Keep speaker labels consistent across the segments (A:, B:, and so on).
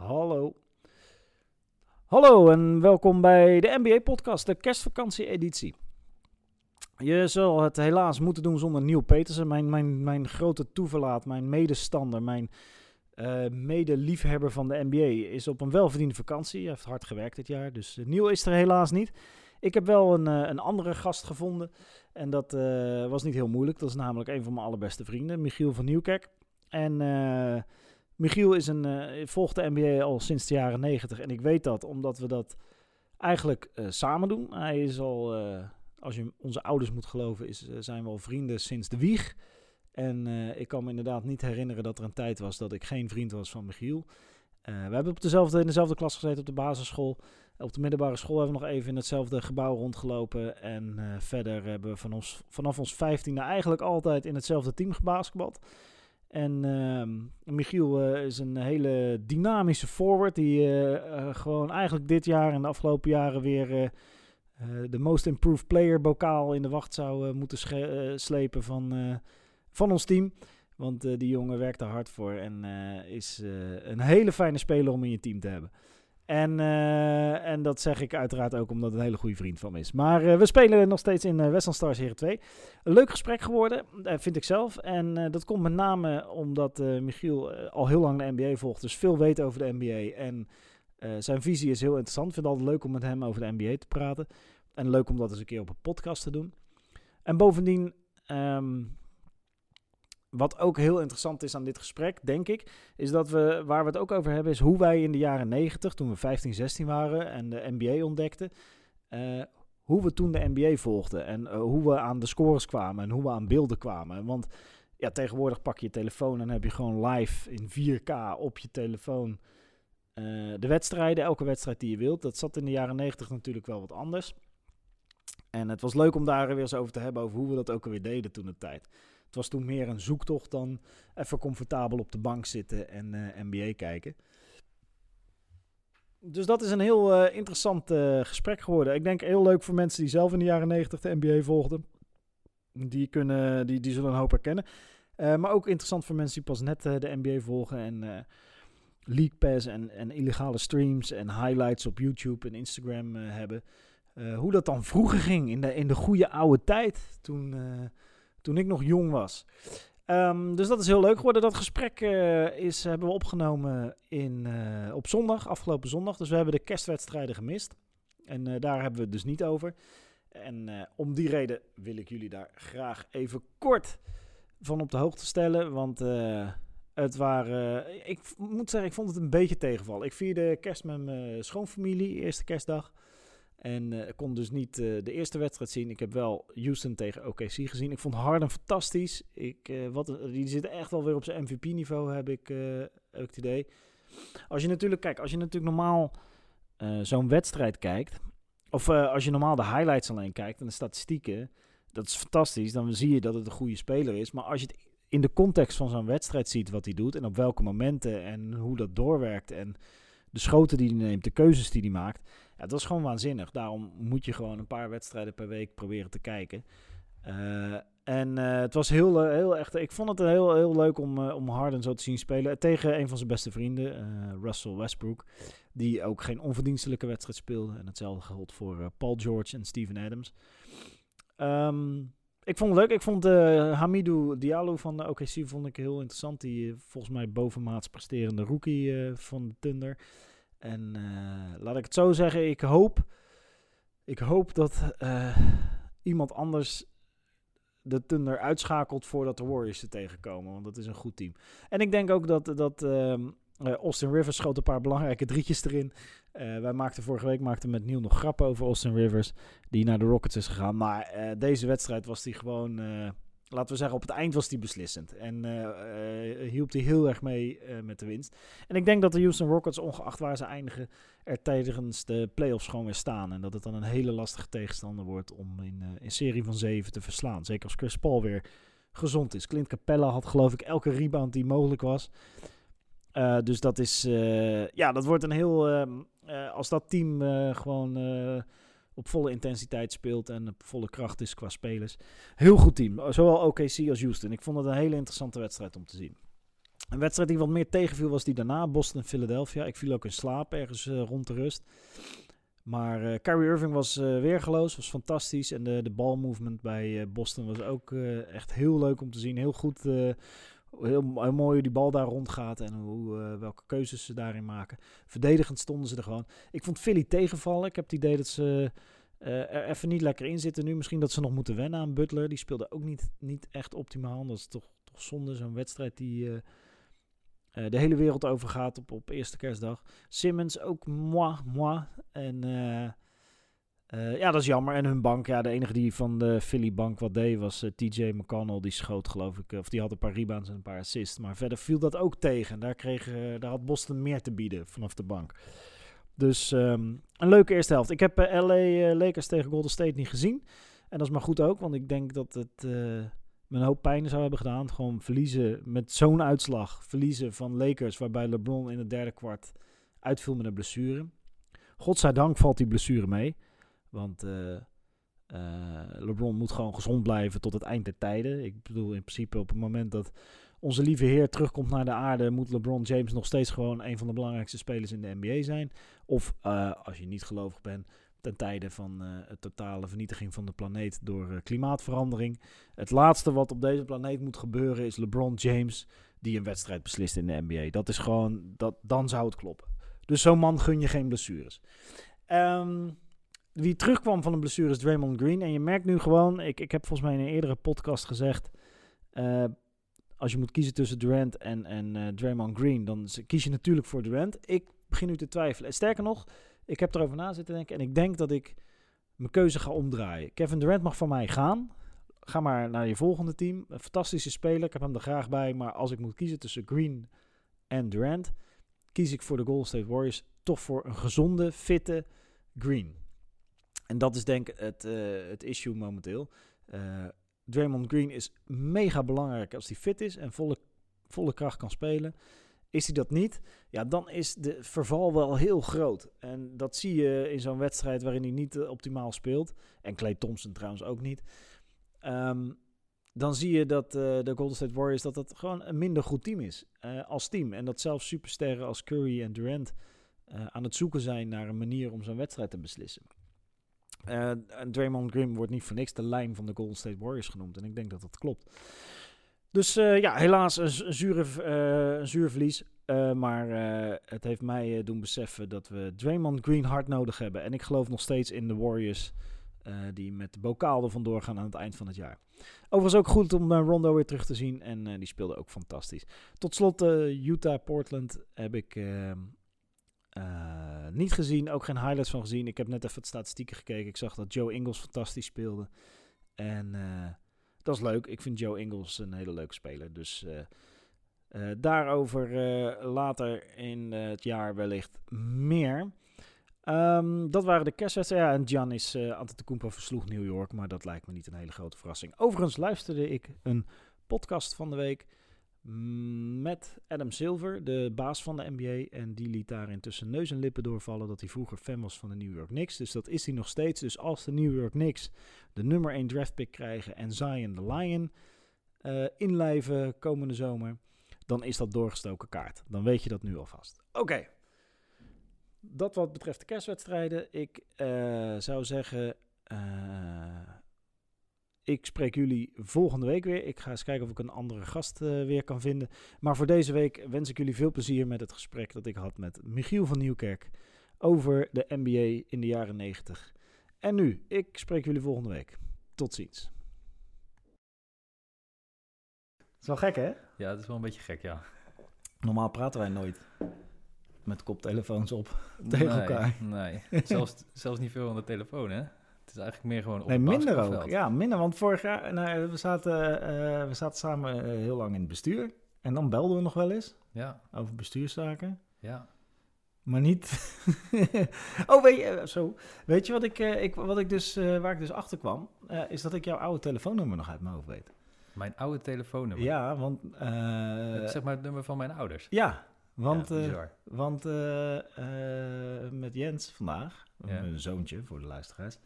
A: Hallo. Hallo en welkom bij de NBA-podcast, de kerstvakantie-editie. Je zal het helaas moeten doen zonder Neil Petersen, mijn, mijn, mijn grote toeverlaat, mijn medestander, mijn uh, medeliefhebber van de NBA. Is op een welverdiende vakantie, hij heeft hard gewerkt dit jaar, dus uh, Neil is er helaas niet. Ik heb wel een, uh, een andere gast gevonden en dat was niet heel moeilijk. Dat is namelijk een van mijn allerbeste vrienden, Michiel van Nieuwkerk. En Michiel is een, uh, volgt de NBA al sinds de jaren 90 en ik weet dat omdat we dat eigenlijk uh, samen doen. Hij is al, uh, als je onze ouders moet geloven, is, zijn we al vrienden sinds de wieg. En ik kan me inderdaad niet herinneren dat er een tijd was dat ik geen vriend was van Michiel. we hebben op dezelfde, in dezelfde klas gezeten op de basisschool. Op de middelbare school hebben we nog even in hetzelfde gebouw rondgelopen. En verder hebben we van ons, vanaf ons vijftiende eigenlijk altijd in hetzelfde team gebasketbald. En uh, Michiel uh, is een hele dynamische forward die uh, gewoon eigenlijk dit jaar en de afgelopen jaren weer de Most Improved Player bokaal in de wacht zou moeten slepen van, van ons team. Want die jongen werkt er hard voor en is een hele fijne speler om in je team te hebben. En, uh, en dat zeg ik uiteraard ook omdat het een hele goede vriend van is. Maar uh, we spelen nog steeds in uh, Westland Stars Heren 2. Een leuk gesprek geworden, vind ik zelf. En dat komt met name omdat Michiel al heel lang de NBA volgt. Dus veel weet over de NBA. En zijn visie is heel interessant. Ik vind het altijd leuk om met hem over de NBA te praten. En leuk om dat eens een keer op een podcast te doen. En bovendien um, wat ook heel interessant is aan dit gesprek, denk ik, is dat we, waar we het ook over hebben, is hoe wij in de jaren 90, toen we 15, 16 waren en de NBA ontdekten, uh, hoe we toen de NBA volgden en uh, hoe we aan de scores kwamen en hoe we aan beelden kwamen. Want ja, tegenwoordig pak je je telefoon en heb je gewoon live in 4K op je telefoon uh, de wedstrijden, elke wedstrijd die je wilt. Dat zat in de jaren 90 natuurlijk wel wat anders. En het was leuk om daar weer eens over te hebben, over hoe we dat ook alweer deden toen de tijd. Het was toen meer een zoektocht dan even comfortabel op de bank zitten en eh, NBA kijken. Dus dat is een heel uh, interessant uh, gesprek geworden. Ik denk heel leuk voor mensen die zelf in de jaren 90 de NBA volgden. Die, kunnen, die, die zullen een hoop herkennen. maar ook interessant voor mensen die pas net de NBA volgen en League Pass en, en illegale streams en highlights op YouTube en Instagram hebben. hoe dat dan vroeger ging in de, in de goede oude tijd. Toen, toen ik nog jong was. Um, dus dat is heel leuk geworden. Dat gesprek uh, is, hebben we opgenomen in, uh, op zondag, afgelopen zondag. Dus we hebben de kerstwedstrijden gemist. En uh, daar hebben we het dus niet over. En om die reden wil ik jullie daar graag even kort van op de hoogte stellen. Want het waren. ik moet zeggen, ik vond het een beetje tegenval. Ik vierde kerst met mijn schoonfamilie, eerste kerstdag. En uh, kon dus niet uh, de eerste wedstrijd zien. Ik heb wel Houston tegen OKC gezien. Ik vond Harden fantastisch. Ik, uh, wat, die zit echt wel weer op zijn MVP-niveau, heb ik, heb het idee. Als je natuurlijk, kijk, als je natuurlijk normaal zo'n wedstrijd kijkt. Of als je normaal de highlights alleen kijkt en de statistieken. Dat is fantastisch. Dan zie je dat het een goede speler is. Maar als je het in de context van zo'n wedstrijd ziet wat hij doet. En op welke momenten en hoe dat doorwerkt. En de schoten die hij neemt, de keuzes die hij maakt ja, dat is gewoon waanzinnig. Daarom moet je gewoon een paar wedstrijden per week proberen te kijken. Uh, en uh, het was heel, uh, heel echt. Ik vond het heel, heel leuk om, om Harden zo te zien spelen. Tegen een van zijn beste vrienden, Russell Westbrook. Die ook geen onverdienstelijke wedstrijd speelde. En hetzelfde geldt voor Paul George en Steven Adams. Um, ik vond het leuk. Ik vond Hamidou Diallo van de OKC vond ik heel interessant. Die volgens mij bovenmaats presterende rookie van de Thunder. En uh, laat ik het zo zeggen, ik hoop, ik hoop dat uh, iemand anders de Thunder uitschakelt voordat de Warriors er tegenkomen. Want dat is een goed team. En ik denk ook dat, dat uh, Austin Rivers schoot een paar belangrijke drietjes erin. wij maakten vorige week maakten met Neil nog grappen over Austin Rivers. Die naar de Rockets is gegaan. Maar deze wedstrijd was hij gewoon laten we zeggen, op het eind was hij beslissend. En uh, hielp hij heel erg mee met de winst. En ik denk dat de Houston Rockets, ongeacht waar ze eindigen, er tijdens de playoffs gewoon weer staan. En dat het dan een hele lastige tegenstander wordt om in een serie van zeven te verslaan. Zeker als Chris Paul weer gezond is. Clint Capella had geloof ik elke rebound die mogelijk was. dus dat is, ja, dat wordt een heel, ehm, als dat team gewoon op volle intensiteit speelt en op volle kracht is qua spelers. Heel goed team, zowel OKC als Houston. Ik vond het een hele interessante wedstrijd om te zien. Een wedstrijd die wat meer tegenviel was die daarna, Boston en Philadelphia. Ik viel ook in slaap ergens uh, rond de rust. Maar uh, Kyrie Irving was uh, weergeloos, was fantastisch. En de, de balmovement bij Boston was ook echt heel leuk om te zien. Heel goed, heel, mooi hoe die bal daar rondgaat en hoe, welke keuzes ze daarin maken. Verdedigend stonden ze er gewoon. Ik vond Philly tegenvallen. Ik heb het idee dat ze er even niet lekker in zitten nu. Misschien dat ze nog moeten wennen aan Butler. Die speelde ook niet, niet echt optimaal. Dat is toch, toch zonde, zo'n wedstrijd die uh, de hele wereld over gaat op, op eerste kerstdag. Simmons ook moi, moi. En uh, ja, dat is jammer. En hun bank, ja, de enige die van de Philly bank wat deed was TJ McConnell. Die schoot geloof ik, of die had een paar rebounds en een paar assists. Maar verder viel dat ook tegen. Daar, kreeg, daar had Boston meer te bieden vanaf de bank. Dus um, een leuke eerste helft. Ik heb LA Lakers tegen Golden State niet gezien. En dat is maar goed ook, want ik denk dat het een hoop pijn zou hebben gedaan. Gewoon verliezen met zo'n uitslag. Verliezen van Lakers, waarbij LeBron in het derde kwart uitviel met een blessure. Godzijdank valt die blessure mee. Want uh, uh, LeBron moet gewoon gezond blijven tot het eind der tijden. Ik bedoel, in principe op het moment dat onze lieve Heer terugkomt naar de aarde, moet LeBron James nog steeds gewoon een van de belangrijkste spelers in de NBA zijn. Of uh, als je niet gelovig bent, ten tijde van uh, het totale vernietiging van de planeet door klimaatverandering. Het laatste wat op deze planeet moet gebeuren is LeBron James die een wedstrijd beslist in de NBA. Dat is gewoon, dat, dan zou het kloppen. Dus zo'n man gun je geen blessures. Um, wie terugkwam van een blessure is Draymond Green. En je merkt nu gewoon, ik, ik heb volgens mij in een eerdere podcast gezegd... Uh, als je moet kiezen tussen Durant en, en Draymond Green, dan kies je natuurlijk voor Durant. Ik begin nu te twijfelen. Sterker nog, ik heb erover na zitten denken en ik denk dat ik mijn keuze ga omdraaien. Kevin Durant mag van mij gaan. Ga maar naar je volgende team. Een fantastische speler, ik heb hem er graag bij. Maar als ik moet kiezen tussen Green en Durant, kies ik voor de Golden State Warriors toch voor een gezonde, fitte Green. En dat is denk ik het, uh, het issue momenteel. Uh, Draymond Green is mega belangrijk als hij fit is en volle, volle kracht kan spelen. Is hij dat niet, ja, dan is de verval wel heel groot. En dat zie je in zo'n wedstrijd waarin hij niet uh, optimaal speelt. En Clay Thompson trouwens ook niet. Um, dan zie je dat de Golden State Warriors dat dat gewoon een minder goed team is als team. En dat zelfs supersterren als Curry en Durant aan het zoeken zijn naar een manier om zo'n wedstrijd te beslissen. En Draymond Green wordt niet voor niks de lijn van de Golden State Warriors genoemd. En ik denk dat dat klopt. Dus uh, ja, helaas een, zure, uh, een zuur verlies. Uh, maar het heeft mij doen beseffen dat we Draymond Green hard nodig hebben. En ik geloof nog steeds in de Warriors die met de bokaal er vandoor gaan aan het eind van het jaar. Overigens ook goed om Rondo weer terug te zien. En die speelde ook fantastisch. Tot slot Utah-Portland heb ik ehm, niet gezien. Ook geen highlights van gezien. Ik heb net even het statistieken gekeken. Ik zag dat Joe Ingles fantastisch speelde. En dat is leuk. Ik vind Joe Ingles een hele leuke speler. Dus uh, daarover later in het jaar wellicht meer. Um, dat waren de kerstwedstrijden. Ja, en Giannis uh, Antetokounmpo versloeg New York. Maar dat lijkt me niet een hele grote verrassing. Overigens luisterde ik een podcast van de week met Adam Silver, de baas van de NBA. En die liet daarin tussen neus en lippen doorvallen dat hij vroeger fan was van de New York Knicks. Dus dat is hij nog steeds. Dus als de New York Knicks de nummer 1 draftpick krijgen en Zion the Lion uh, inlijven komende zomer, dan is dat doorgestoken kaart. Dan weet je dat nu alvast. Oké. Dat wat betreft de kerstwedstrijden. Ik uh, zou zeggen. Uh, ik spreek jullie volgende week weer. Ik ga eens kijken of ik een andere gast uh, weer kan vinden. Maar voor deze week wens ik jullie veel plezier met het gesprek dat ik had met Michiel van Nieuwkerk over de NBA in de jaren 90. En nu, ik spreek jullie volgende week. Tot ziens. Het is wel gek, hè?
B: Ja, het is wel een beetje gek, ja.
A: Normaal praten wij nooit met koptelefoons op tegen
B: nee,
A: elkaar.
B: Nee, zelfs, zelfs niet veel aan de telefoon, hè? Het is eigenlijk meer gewoon op
A: Nee, minder ook. Ja, minder. Want vorig jaar, nou, we, zaten, uh, we zaten samen uh, heel lang in het bestuur. En dan belden we nog wel eens.
B: Ja.
A: Over bestuurszaken.
B: Ja.
A: Maar niet. oh, weet je, zo. Weet je wat ik, uh, ik, wat ik dus, waar ik dus achter kwam? is dat ik jouw oude telefoonnummer nog uit mijn hoofd weet.
B: Mijn oude telefoonnummer?
A: Ja, want.
B: zeg maar het nummer van mijn ouders.
A: Ja, want, ja, want met Jens vandaag, ja. mijn zoontje voor de luisteraars.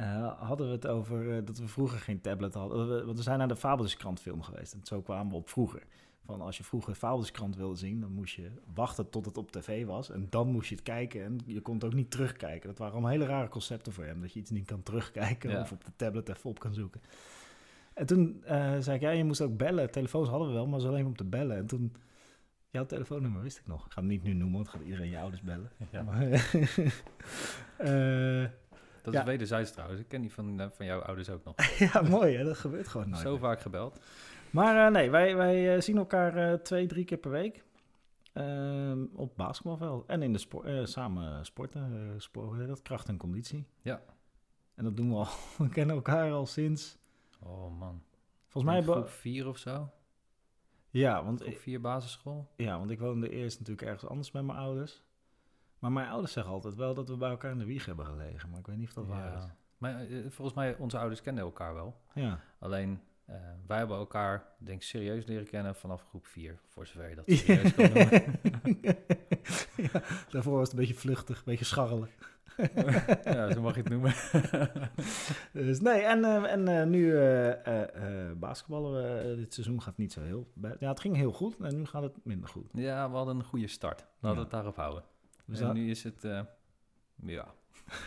A: Uh, hadden we het over uh, dat we vroeger geen tablet hadden. Want we zijn naar de Fabeltjeskrant film geweest. En zo kwamen we op vroeger. Van als je vroeger Fabeltjeskrant wilde zien, dan moest je wachten tot het op tv was. En dan moest je het kijken. En je kon het ook niet terugkijken. Dat waren allemaal hele rare concepten voor hem. Dat je iets niet kan terugkijken
B: Ja.
A: of op de tablet even op kan zoeken. En toen eh, zei ik, ja, je moest ook bellen. Telefoons hadden we wel, maar ze alleen om te bellen. En toen, jouw telefoonnummer wist ik nog. Ik ga het niet nu noemen, want gaat iedereen je ouders bellen.
B: Ja.
A: Maar, eh,
B: Dat
A: Ja.
B: is wederzijds trouwens. Ik ken die van, eh, van jouw ouders ook nog.
A: ja, mooi hè, dat gebeurt gewoon nooit.
B: Zo
A: meer.
B: vaak gebeld.
A: Maar eh, nee, wij, wij eh, zien elkaar twee, drie keer per week. Ehm, op basketbalveld. En in de sport, samen sporten. sport, dat kracht en conditie.
B: Ja.
A: En dat doen we al. We kennen elkaar al sinds.
B: Oh man.
A: Volgens mij.
B: Groep 4 of zo.
A: Ja, want,
B: Groep 4 basisschool.
A: ja, want ik woonde eerst natuurlijk ergens anders met mijn ouders. Maar mijn ouders zeggen altijd wel dat we bij elkaar in de wieg hebben gelegen. Maar ik weet niet of dat waar is.
B: Maar eh, volgens mij, onze ouders kenden elkaar wel.
A: Ja.
B: Alleen, eh, wij hebben elkaar, denk ik, serieus leren kennen vanaf groep 4. Voor zover je dat serieus kan noemen.
A: ja, daarvoor was het een beetje vluchtig, een beetje scharrelen.
B: ja, zo mag je het noemen.
A: Dus nee, en, eh, en eh, nu eh, eh, eh, basketballen we. eh, dit seizoen gaat niet zo heel... Ja, het ging heel goed en nu gaat het minder goed.
B: ja, we hadden een goede start. Laten we
A: Ja.
B: het daarop houden.
A: We
B: en
A: staan,
B: nu is het, eh, ja,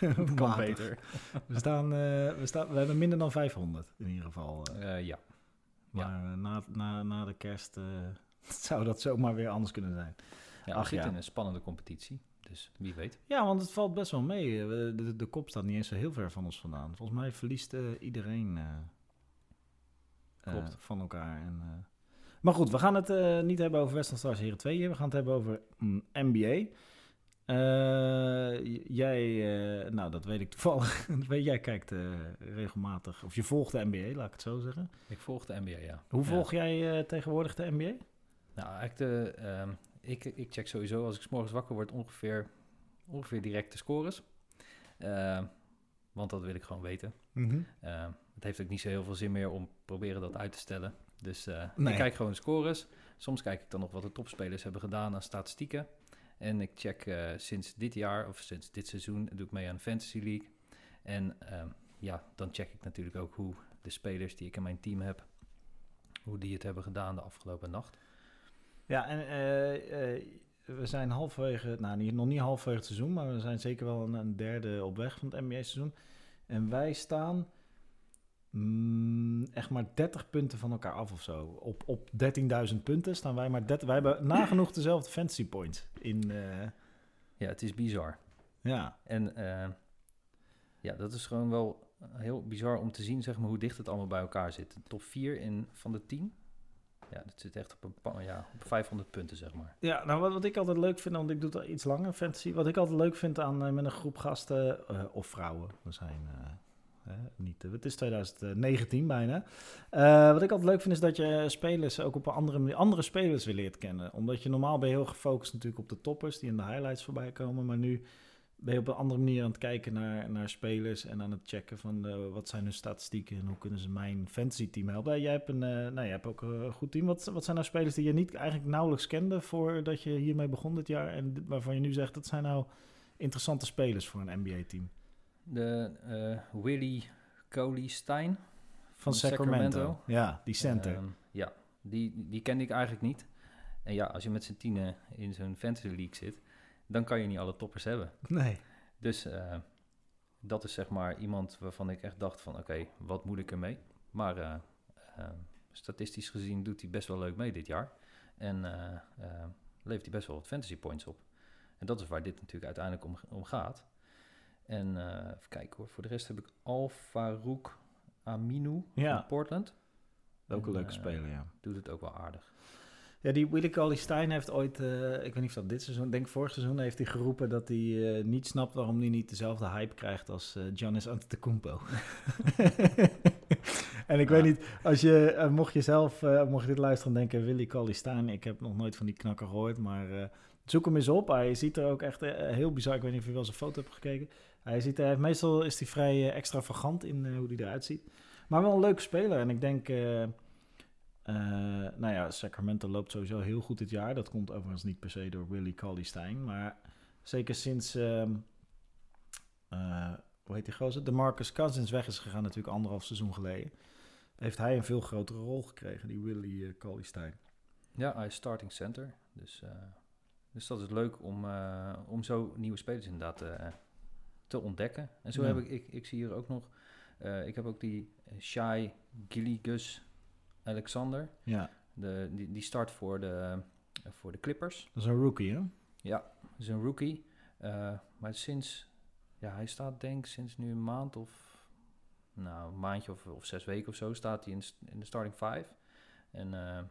B: het kan beter.
A: We, staan, eh, we, staan, we hebben minder dan 500 in ieder geval. eh.
B: Ja.
A: maar na, na, na de kerst zou dat zomaar weer anders kunnen zijn.
B: ja,
A: Ach,
B: we zitten
A: ja.
B: in een spannende competitie. Dus wie weet.
A: Ja, want het valt best wel mee. De, de, kop staat niet eens zo heel ver van ons vandaan. Volgens mij verliest iedereen
B: Klopt.
A: van elkaar. En, Maar goed, we gaan het niet hebben over Western Stars Heren 2 hier. We gaan het hebben over mm, NBA. Eh, jij, eh, nou dat weet ik toevallig. Weet- jij kijkt eh, regelmatig, of je volgt de NBA, laat ik het zo zeggen.
B: Ik volg de NBA, ja.
A: Hoe
B: Ja.
A: volg jij tegenwoordig de NBA?
B: Nou, eigenlijk de, ehm, ik, ik check sowieso als ik 's morgens wakker word ongeveer, ongeveer direct de scores. Ehm, want dat wil ik gewoon weten. Ehm, het heeft ook niet zo heel veel zin meer om proberen dat uit te stellen. Dus
A: Nee.
B: ik kijk gewoon de scores. Soms kijk ik dan nog wat de topspelers hebben gedaan aan statistieken. En ik check eh, sinds dit jaar, of sinds dit seizoen, doe ik mee aan de Fantasy League. En ehm, ja, dan check ik natuurlijk ook hoe de spelers die ik in mijn team heb, hoe die het hebben gedaan de afgelopen nacht.
A: Ja, en eh, eh, we zijn halverwege, nou niet, nog niet halverwege het seizoen, maar we zijn zeker wel een, een derde op weg van het NBA-seizoen. En wij staan mm, echt maar 30 punten van elkaar af of zo. Op, op 13.000 punten staan wij maar 30. Wij hebben nagenoeg dezelfde fantasy points. In, eh,
B: Ja, het is bizar.
A: ja,
B: En eh, ja, dat is gewoon wel heel bizar om te zien zeg maar, hoe dicht het allemaal bij elkaar zit. Top 4 in, van de 10, ja, dat zit echt op, een, ja, op 500 punten, zeg maar.
A: Ja, nou wat, wat ik altijd leuk vind, want ik doe het al iets langer, fantasy. Wat ik altijd leuk vind aan eh, met een groep gasten of vrouwen. We zijn hè, niet, eh, het is 2019 bijna. Eh, wat ik altijd leuk vind is dat je spelers ook op een andere manier, andere spelers weer leert kennen. Omdat je normaal ben je heel gefocust natuurlijk op de toppers die in de highlights voorbij komen. Maar nu ben je op een andere manier aan het kijken naar, naar spelers en aan het checken van eh, wat zijn hun statistieken en hoe kunnen ze mijn fantasy team helpen. Jij hebt, een, nou, jij hebt ook een goed team. Wat, wat zijn nou spelers die je niet eigenlijk nauwelijks kende voordat je hiermee begon dit jaar en waarvan je nu zegt dat zijn nou interessante spelers voor een NBA-team?
B: De eh Willy Coley Stein
A: Van Sacramento.
B: Sacramento.
A: Ja, die center.
B: Ehm, ja, die, die kende ik eigenlijk niet. En ja, als je met z'n tienen in zo'n fantasy league zit, dan kan je niet alle toppers hebben.
A: nee.
B: Dus eh, dat is zeg maar iemand waarvan ik echt dacht van oké, wat moet ik ermee? Maar eh, eh, statistisch gezien doet hij best wel leuk mee dit jaar. En levert hij best wel wat fantasy points op. En dat is waar dit natuurlijk uiteindelijk om, om gaat. En eh, even kijken hoor, voor de rest heb ik Al Farouk Aminu
A: Ja.
B: van Portland.
A: Ook een
B: En,
A: leuke
B: eh,
A: speler, ja.
B: Doet het ook wel aardig.
A: Ja, die Willie Cauley Stein heeft ooit, eh, ik weet niet of dat dit seizoen, denk vorig seizoen, heeft hij geroepen dat hij niet snapt waarom hij niet dezelfde hype krijgt als eh Giannis Antetokounmpo. en ik
B: Ja.
A: weet niet, als je, mocht je zelf, eh, mocht je dit luisteren en denken, Willie Cauley Stein, ik heb nog nooit van die knakker gehoord, maar zoek hem eens op. Hij ziet er ook echt heel bizar, ik weet niet of je wel zijn foto hebt gekeken. Hij ziet er, meestal is hij vrij eh, extravagant in eh, hoe hij eruit ziet. Maar wel een leuke speler en ik denk... eh, nou ja, Sacramento loopt sowieso heel goed dit jaar. Dat komt overigens niet per se door Willie Cauley Stein. Maar zeker sinds, ehm eh, hoe heet die gozer? De Marcus Cousins weg is gegaan natuurlijk anderhalf seizoen geleden. Heeft hij een veel grotere rol gekregen, die Willie uh, Cauley Stein.
B: Ja, hij is starting center. Dus, dus dat is leuk om, om zo nieuwe spelers inderdaad eh, te ontdekken. En zo
A: Ja.
B: heb ik, ik, ik zie hier ook nog, eh, ik heb ook die Shai Gilligus Alexander.
A: Ja,
B: De, die, die start voor de, voor de Clippers.
A: dat is een rookie, hè?
B: Dat is een rookie. Eh, maar sinds, ja, hij staat denk ik sinds nu een maand of, nou, een maandje of, of zes weken of zo, staat hij in, in de starting five. En eh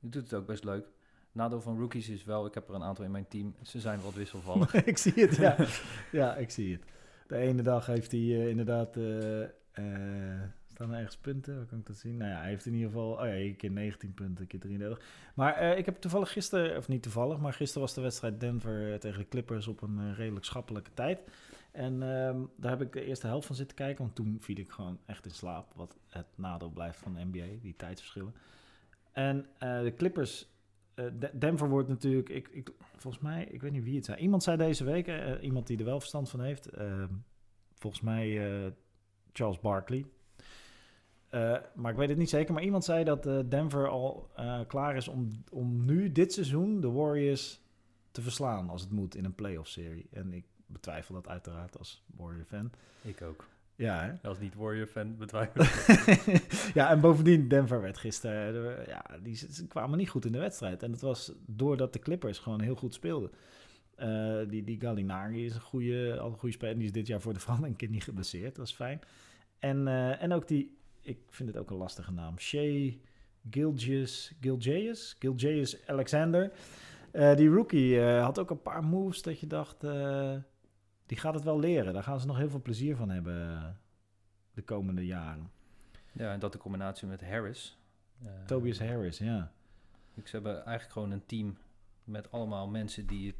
B: die doet het ook best leuk. Nadeel van rookies is wel, ik heb er een aantal in mijn team, ze zijn wat wisselvallig.
A: ik zie het, ja. ja, ik zie het. De ene dag heeft hij eh, inderdaad... eh eh, staan er ergens punten? Waar kan ik dat zien? Nou ja, hij heeft in ieder geval... Oh ja, een keer 19 punten, een keer 33. Maar ik heb toevallig gisteren... Of niet toevallig, maar gisteren was de wedstrijd Denver tegen de Clippers op een redelijk schappelijke tijd. En ehm, daar heb ik de eerste helft van zitten kijken. Want toen viel ik gewoon echt in slaap. Wat het nadeel blijft van de NBA, die tijdsverschillen. En de Clippers... eh, De- Denver wordt natuurlijk... Ik, ik, volgens mij, ik weet niet wie het zei. Iemand zei deze week, eh, iemand die er wel verstand van heeft... ehm, volgens mij eh, Charles Barkley. Eh, maar ik weet het niet zeker. Maar iemand zei dat eh, Denver al eh, klaar is om, om nu dit seizoen de Warriors te verslaan als het moet in een playoff-serie. En ik betwijfel dat uiteraard als Warrior-fan.
B: ik ook.
A: Ja, hè?
B: Als niet Warrior-fan betwijfel
A: ja, en bovendien, Denver werd gisteren... eh, ja, die ze kwamen niet goed in de wedstrijd. En dat was doordat de Clippers gewoon heel goed speelden. Eh, die, die Gallinari is een goede, al een goede speler. Die is dit jaar voor de verandering een keer niet geblesseerd. Dat is fijn. En, eh, en ook die... Ik vind het ook een lastige naam. Shea Gilgeous... Gilgeous? Gilgeous Alexander. Die rookie had ook een paar moves dat je dacht... die gaat het wel leren. Daar gaan ze nog heel veel plezier van hebben eh, de komende jaren.
B: Ja, en dat de combinatie met Harris. eh,
A: Tobias Harris, ja.
B: ik- Ze hebben eigenlijk gewoon een team met allemaal mensen die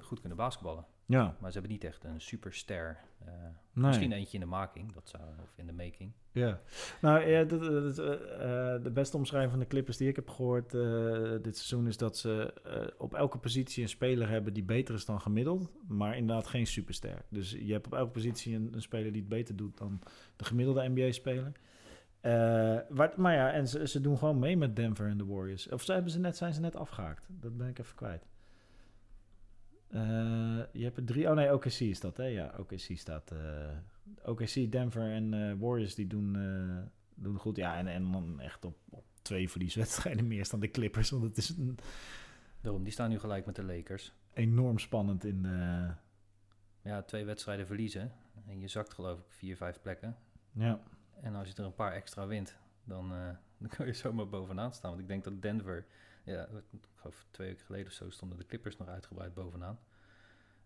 B: goed kunnen basketballen.
A: Ja,
B: Maar ze hebben niet echt een superster. eh,
A: nee.
B: Misschien eentje in de making, dat zou, of in de making.
A: Ja. Nou, ja, dat- dat- eh, eh, de beste omschrijving van de Clippers die ik heb gehoord eh, dit seizoen is dat ze op elke positie een speler hebben die beter is dan gemiddeld, maar inderdaad geen superster. Dus je hebt op elke positie een, een speler die het beter doet dan de gemiddelde NBA-speler. Maar ja, en ze, ze doen gewoon mee met Denver en de Warriors. Of ze hebben ze net, zijn ze net afgehaakt? Dat ben ik even kwijt. Eh, je hebt er drie. Oh nee, OKC is dat, hè? Ja, OKC staat. eh OKC, Denver en eh, Warriors die doen, doen goed. Ja, en, en dan echt op, op twee verlieswedstrijden meer dan de Clippers. Want het is een,
B: Daarom, die staan nu gelijk met de Lakers.
A: enorm spannend in de.
B: Ja, twee wedstrijden verliezen. En je zakt geloof ik vier, vijf plekken.
A: Ja,
B: En als je er een paar extra wint, dan, dan kan je zomaar bovenaan staan. Want ik denk dat Denver, ja, ik geloof twee weken geleden of zo stonden de Clippers nog uitgebreid bovenaan.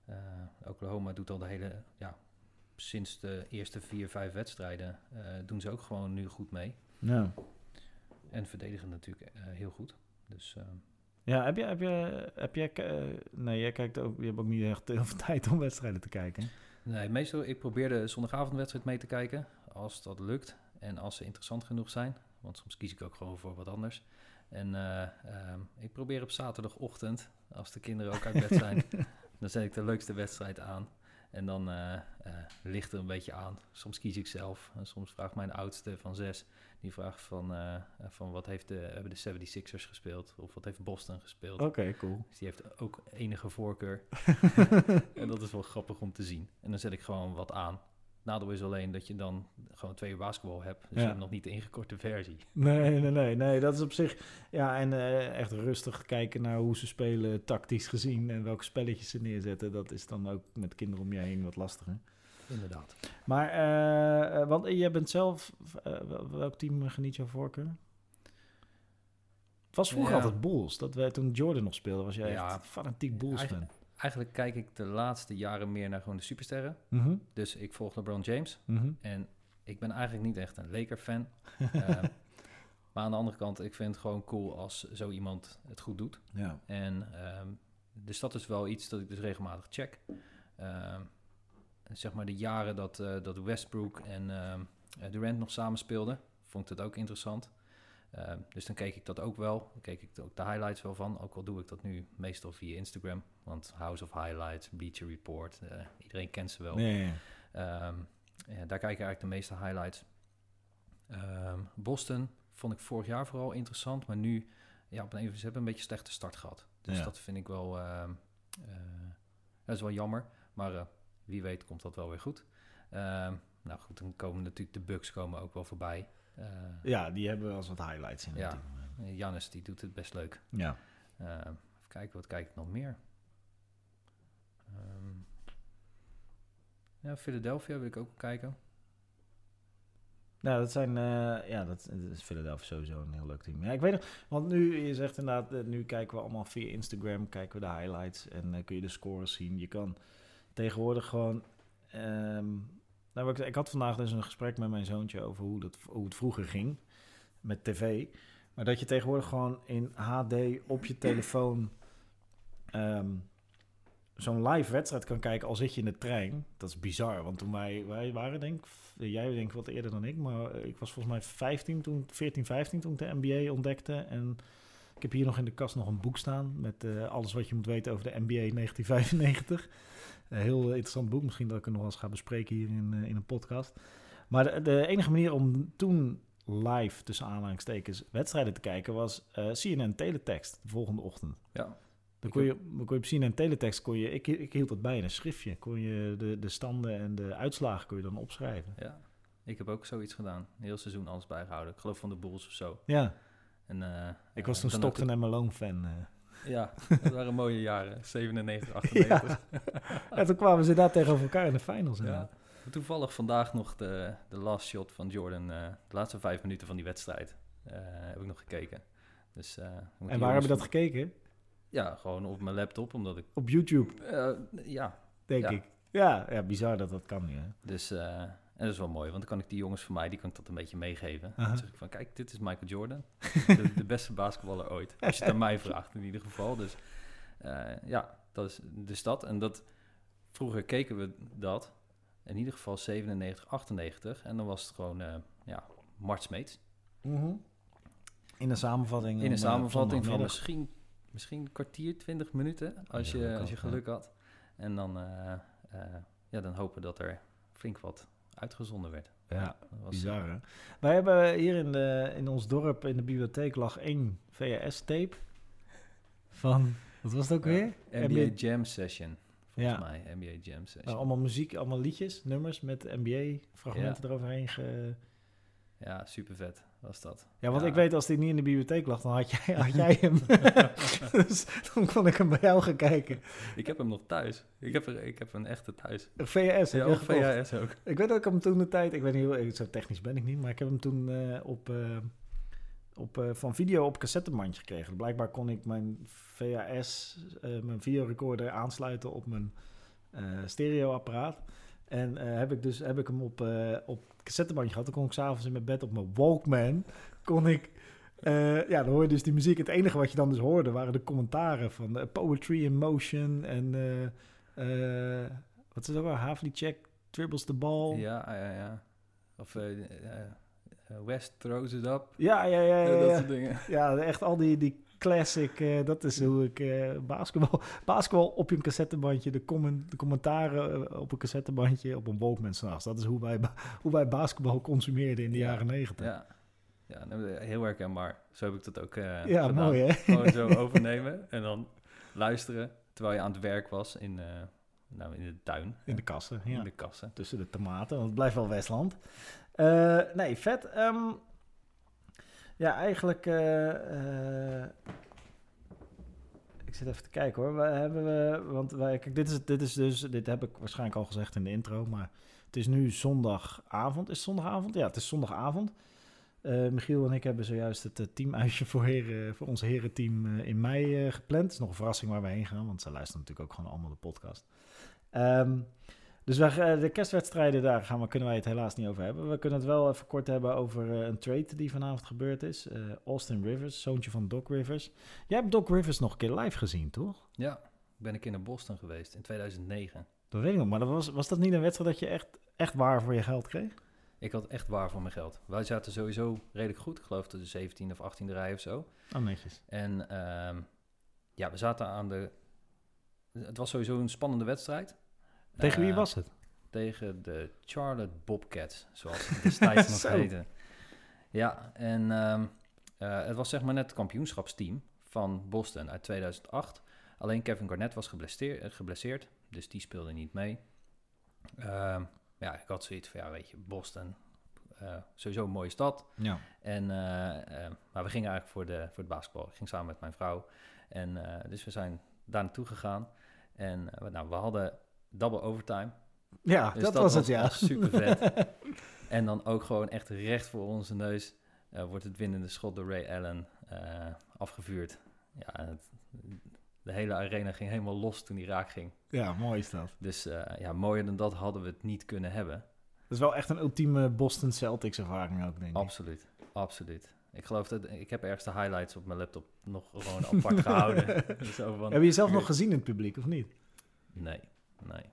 B: Eh, Oklahoma doet al de hele, ja, sinds de eerste vier, vijf wedstrijden eh, doen ze ook gewoon nu goed mee.
A: ja.
B: En verdedigen natuurlijk eh, heel goed. Dus
A: Ja, heb je, heb je, heb je, nee, jij kijkt ook, je hebt ook niet echt heel veel tijd om wedstrijden te kijken.
B: nee, meestal, ik probeer de zondagavondwedstrijd mee te kijken, als dat lukt. En als ze interessant genoeg zijn, want soms kies ik ook gewoon voor wat anders. En eh, ehm, ik probeer op zaterdagochtend, als de kinderen ook uit bed zijn, dan zet ik de leukste wedstrijd aan. En dan eh, ligt er een beetje aan. Soms kies ik zelf. En soms vraagt mijn oudste van zes, die vraagt van, van wat heeft de, hebben de 76ers gespeeld? Of wat heeft Boston gespeeld?
A: Oké, cool.
B: Dus die heeft ook enige voorkeur. en dat is wel grappig om te zien. En dan zet ik gewoon wat aan. Nadeel is alleen dat je dan gewoon twee uur basketbal hebt. Dus
A: Ja.
B: nog niet de ingekorte versie.
A: Nee, nee, nee, nee. Dat is op zich. Ja, en eh, echt rustig kijken naar hoe ze spelen, tactisch gezien. En welke spelletjes ze neerzetten. Dat is dan ook met kinderen om je heen wat lastiger.
B: Inderdaad.
A: Maar, eh, eh, want jij bent zelf. wel- welk team geniet jouw voorkeur? Het was vroeger
B: Ja.
A: altijd Bulls. Dat wij, toen Jordan nog speelde, was jij
B: Ja.
A: echt fanatiek Bulls fan.
B: Eigen- Eigenlijk kijk ik de laatste jaren meer naar gewoon de supersterren.
A: Mhm,
B: Dus ik volg LeBron James.
A: mhm.
B: En ik ben eigenlijk niet echt een Laker-fan. Eh, maar aan de andere kant, ik vind het gewoon cool als zo iemand het goed doet.
A: Ja.
B: En ehm, dus dat is wel iets dat ik dus regelmatig check. Ehm, zeg maar de jaren dat, eh, dat Westbrook en ehm, Durant nog samen speelden, vond ik het ook interessant. Ehm, dus dan keek ik dat ook wel. Dan keek ik ook de highlights wel van. Ook al doe ik dat nu meestal via Instagram. Want House of Highlights, Bleacher Report, eh, iedereen kent ze wel.
A: Nee.
B: Ehm, ja, daar kijk ik eigenlijk de meeste highlights. Ehm, Boston vond ik vorig jaar vooral interessant, maar nu ja, op een, even, ze hebben een beetje een slechte start gehad. Dus
A: Ja.
B: dat vind ik wel, eh, dat is wel jammer. Maar eh, wie weet komt dat wel weer goed. Nou goed, dan komen natuurlijk de bugs komen ook wel voorbij. Eh
A: Ja, die hebben wel eens wat highlights in.
B: Ja.
A: het team.
B: Jannes die doet het best leuk.
A: ja.
B: Eh, even kijken, wat kijk ik nog meer? Ehm, ja, Philadelphia wil ik ook kijken.
A: Nou, dat zijn, eh, ja, dat, dat is Philadelphia sowieso een heel leuk team. Ja, ik weet nog, want nu, je zegt inderdaad, nu kijken we allemaal via Instagram, kijken we de highlights en eh, kun je de scores zien. Je kan tegenwoordig gewoon, ehm, nou, ik, ik had vandaag dus een gesprek met mijn zoontje over hoe, dat, hoe het vroeger ging met tv. Maar dat je tegenwoordig gewoon in HD op je telefoon ehm, zo'n live wedstrijd kan kijken al zit je in de trein. Dat is bizar, want toen wij, wij waren denk jij denk wat eerder dan ik, maar ik was volgens mij 15 toen, 14, 15 toen ik de NBA ontdekte. En ik heb hier nog in de kast nog een boek staan met eh, alles wat je moet weten over de NBA 1995. Heel interessant boek, misschien dat ik het nog eens ga bespreken hier in, eh, in een podcast. Maar de, de enige manier om toen live, tussen aanhalingstekens, wedstrijden te kijken was eh CNN Teletext de volgende ochtend.
B: Ja,
A: Dan kon je, kon je op CNN Teletext, kon je, ik, ik hield dat bij in een schriftje, kon je de, de standen en de uitslagen kon je dan opschrijven.
B: ja. Ik heb ook zoiets gedaan. Een heel seizoen alles bijgehouden. Ik geloof van de Bulls of zo.
A: Ja,
B: En, eh,
A: ik was toen Stockton en Malone fan.
B: Ja, dat waren mooie jaren. 97, 98.
A: En toen kwamen ze daar tegenover elkaar in de finals.
B: Ja. Toevallig vandaag nog de, de last shot van Jordan. eh, de laatste vijf minuten van die wedstrijd. eh, heb ik nog gekeken. Dus, eh,
A: En waar hebben we dat gekeken?
B: Ja, gewoon op mijn laptop, omdat ik...
A: Op YouTube,
B: ja,
A: denk
B: Ja.
A: ik. Ja, ja, bizar dat dat kan nu. Hè?
B: dus... en dat is wel mooi, want dan kan ik die jongens van mij, die kan ik dat een beetje meegeven. Dan zeg ik van, kijk, dit is Michael Jordan. de, de beste basketballer ooit. Als je het aan mij vraagt in ieder geval. Dus eh, ja, dat is de stad. En dat, vroeger keken we dat. In ieder geval 97, 98. En dan was het gewoon, eh ja, Mart Smeets.
A: In een samenvatting.
B: In een
A: eh,
B: samenvatting van misschien, misschien een kwartier, 20 minuten. Als,
A: Ja,
B: je,
A: geluk
B: als je geluk had. En dan, eh, ja, dan hopen dat er flink wat uitgezonden werd.
A: Ja,
B: dat was,
A: bizar hè. Wij hebben hier in, de, in ons dorp in de bibliotheek lag één VHS-tape van, wat was het ook weer?
B: NBA Jam Session, volgens
A: Ja.
B: mij. NBA Jam Session.
A: Nou, allemaal muziek, allemaal liedjes, nummers met NBA-fragmenten eroverheen. Ge...
B: Ja, super vet was dat.
A: Ja, want
B: Ja.
A: ik weet als die niet in de bibliotheek lag, dan had jij, had jij hem. dus dan kon ik hem bij jou gaan kijken.
B: Ik heb hem nog thuis. Ik heb, er, ik heb een echte thuis.
A: Een VHS,
B: Ja, ook? VHS ook.
A: Ik weet dat ik hem toen de tijd, ik weet niet hoe, zo technisch ben ik niet, maar ik heb hem toen eh, op, eh, op, eh, van video op cassettebandje gekregen. Blijkbaar kon ik mijn VHS, eh, mijn videorecorder aansluiten op mijn eh, stereoapparaat. En eh, heb ik dus heb ik hem op, eh op cassettebandje gehad. Dan kon ik s'avonds in mijn bed op mijn Walkman, kon ik... eh, ja, dan hoor je dus die muziek. Het enige wat je dan dus hoorde waren de commentaren van Poetry in Motion en... wat is het ook wel? Havlicek dribbles de bal.
B: Ja, ja, ja. Of West throws it up.
A: Ja, ja, ja, ja.
B: Eh, dat
A: ja.
B: soort dingen.
A: Ja, echt al die, die classic, eh, dat is hoe ik eh, basketbal, basketbal op een cassettebandje, de, comment, de commentaren eh, op een cassettebandje, op een Walkman s'nachts. Dat is hoe wij, hoe wij basketbal consumeerden in de
B: Ja,
A: jaren negentig.
B: Ja, ja heel herkenbaar. Zo heb ik dat ook
A: Ja,
B: gedaan.
A: mooi hè?
B: Gewoon zo overnemen en dan luisteren terwijl je aan het werk was in, nou, in de tuin.
A: In de kassen, ja.
B: In de kassen.
A: Tussen de tomaten, want het blijft wel Westland. Nee, vet. Ehm, ja, eigenlijk... eh, eh, ik zit even te kijken hoor. We hebben we, want wij, kijk, dit is, dit is dus, dit heb ik waarschijnlijk al gezegd in de intro, maar het is nu zondagavond. Is het zondagavond? Ja, het is zondagavond. Eh, Michiel en ik hebben zojuist het teamuitje voor, heren, voor ons herenteam in mei gepland. Het is nog een verrassing waar we heen gaan, want ze luisteren natuurlijk ook gewoon allemaal de podcast. Ehm, dus wij, eh, de kerstwedstrijden, daar gaan we, kunnen wij het helaas niet over hebben. We kunnen het wel even kort hebben over eh, een trade die vanavond gebeurd is. Eh, Austin Rivers, zoontje van Doc Rivers. Jij hebt Doc Rivers nog een keer live gezien, toch?
B: Ja, ik ben een keer naar Boston geweest in 2009.
A: Dat weet ik nog, maar dat was, was dat niet een wedstrijd dat je echt, echt waar voor je geld kreeg?
B: Ik had echt waar voor mijn geld. Wij zaten sowieso redelijk goed. Ik geloof de 17e of 18e rij of zo.
A: Oh, netjes.
B: En ehm, ja, we zaten aan de... Het was sowieso een spannende wedstrijd.
A: Tegen wie
B: Eh,
A: was het?
B: Tegen de Charlotte Bobcats, zoals het destijds nog heette. Ja, en ehm, Eh, het was zeg maar net het kampioenschapsteam van Boston uit 2008. Alleen Kevin Garnett was geblesseerd, eh, geblesseerd dus die speelde niet mee. Ehm, ja, ik had zoiets van, ja, weet je, Boston, sowieso een mooie stad.
A: Ja.
B: En, eh, eh, maar we gingen eigenlijk voor, de, voor het basketbal. Ik ging samen met mijn vrouw. En dus we zijn daar naartoe gegaan. En nou, we hadden double overtime.
A: Ja,
B: Dus
A: dat, was het, ja.
B: super vet. en dan ook gewoon echt recht voor onze neus eh, wordt het winnende schot door Ray Allen eh, afgevuurd. Ja, het- de hele arena ging helemaal los toen die raak ging.
A: ja, mooi is dat.
B: Dus eh, ja, mooier dan dat hadden we het niet kunnen hebben.
A: Dat is wel echt een ultieme Boston Celtics ervaring ook, denk ik.
B: Absoluut, absoluut. Ik geloof dat ik heb ergens de highlights op mijn laptop nog gewoon apart gehouden. Zo van,
A: Heb je jezelf nog gezien in het publiek, of niet?
B: Nee, nee.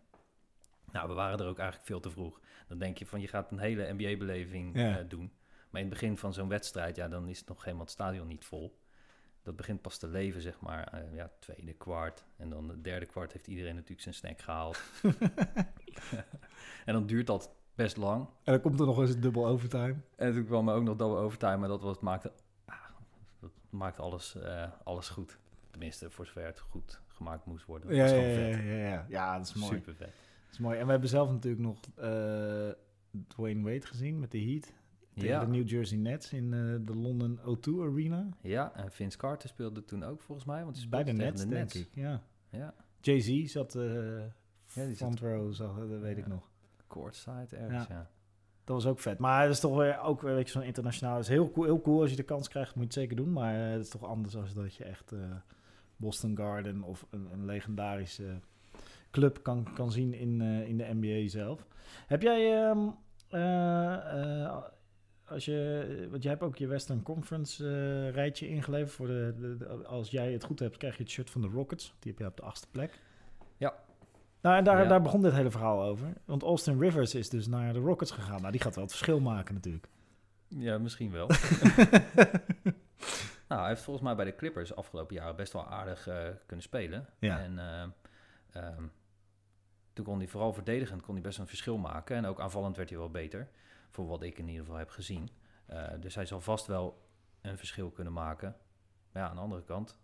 B: Nou, we waren er ook eigenlijk veel te vroeg. Dan denk je van, je gaat een hele NBA-beleving
A: Ja.
B: eh, doen. Maar in het begin van zo'n wedstrijd, ja, dan is het nog helemaal het stadion niet vol. Dat begint pas te leven, zeg maar. eh, ja, tweede kwart. En dan het derde kwart heeft iedereen natuurlijk zijn snack gehaald. en dan duurt dat best lang.
A: En dan komt er nog eens een dubbel overtime.
B: En toen kwam er ook nog double overtime, maar dat was, maakte, ah, dat maakte alles, eh, alles goed. Tenminste, voor zover het goed gemaakt moest worden.
A: Ja, ja, ja, ja, ja. ja, dat is mooi.
B: Super vet.
A: Dat is mooi. En we hebben zelf natuurlijk nog eh, Dwayne Wade gezien met de Heat. Tegen
B: Ja.
A: de New Jersey Nets in eh, de London O2 Arena.
B: Ja, en Vince Carter speelde toen ook volgens mij. Want hij
A: Bij de
B: tegen
A: Nets, denk ik. Ja.
B: Ja,
A: Jay-Z zat eh
B: die
A: front
B: zat-
A: row, dat weet ik
B: Ja.
A: nog.
B: courtside ergens, ja.
A: Dat was ook vet. Maar het is toch weer ook weer, weet je, zo'n internationaal. Is heel cool, heel cool als je de kans krijgt, moet je het zeker doen. Maar het is toch anders als dat je echt Boston Garden of een, een legendarische club kan, kan zien in, eh, in de NBA zelf. Heb jij, ehm, eh, eh, als je, want jij hebt ook je Western Conference rijtje ingeleverd. Voor de, de- de- als jij het goed hebt, krijg je het shirt van de Rockets. Die heb je op de achtste plek.
B: Ja.
A: Nou, en daar,
B: Ja.
A: daar begon dit hele verhaal over. Want Austin Rivers is dus naar de Rockets gegaan. Nou, die gaat wel het verschil maken natuurlijk.
B: Ja, misschien wel. nou, hij heeft volgens mij bij de Clippers afgelopen jaren best wel aardig eh, kunnen spelen.
A: Ja.
B: En eh, ehm, toen kon hij vooral verdedigend kon hij best een verschil maken. En ook aanvallend werd hij wel beter. Voor wat ik in ieder geval heb gezien. Eh, dus hij zal vast wel een verschil kunnen maken. Maar ja, aan de andere kant,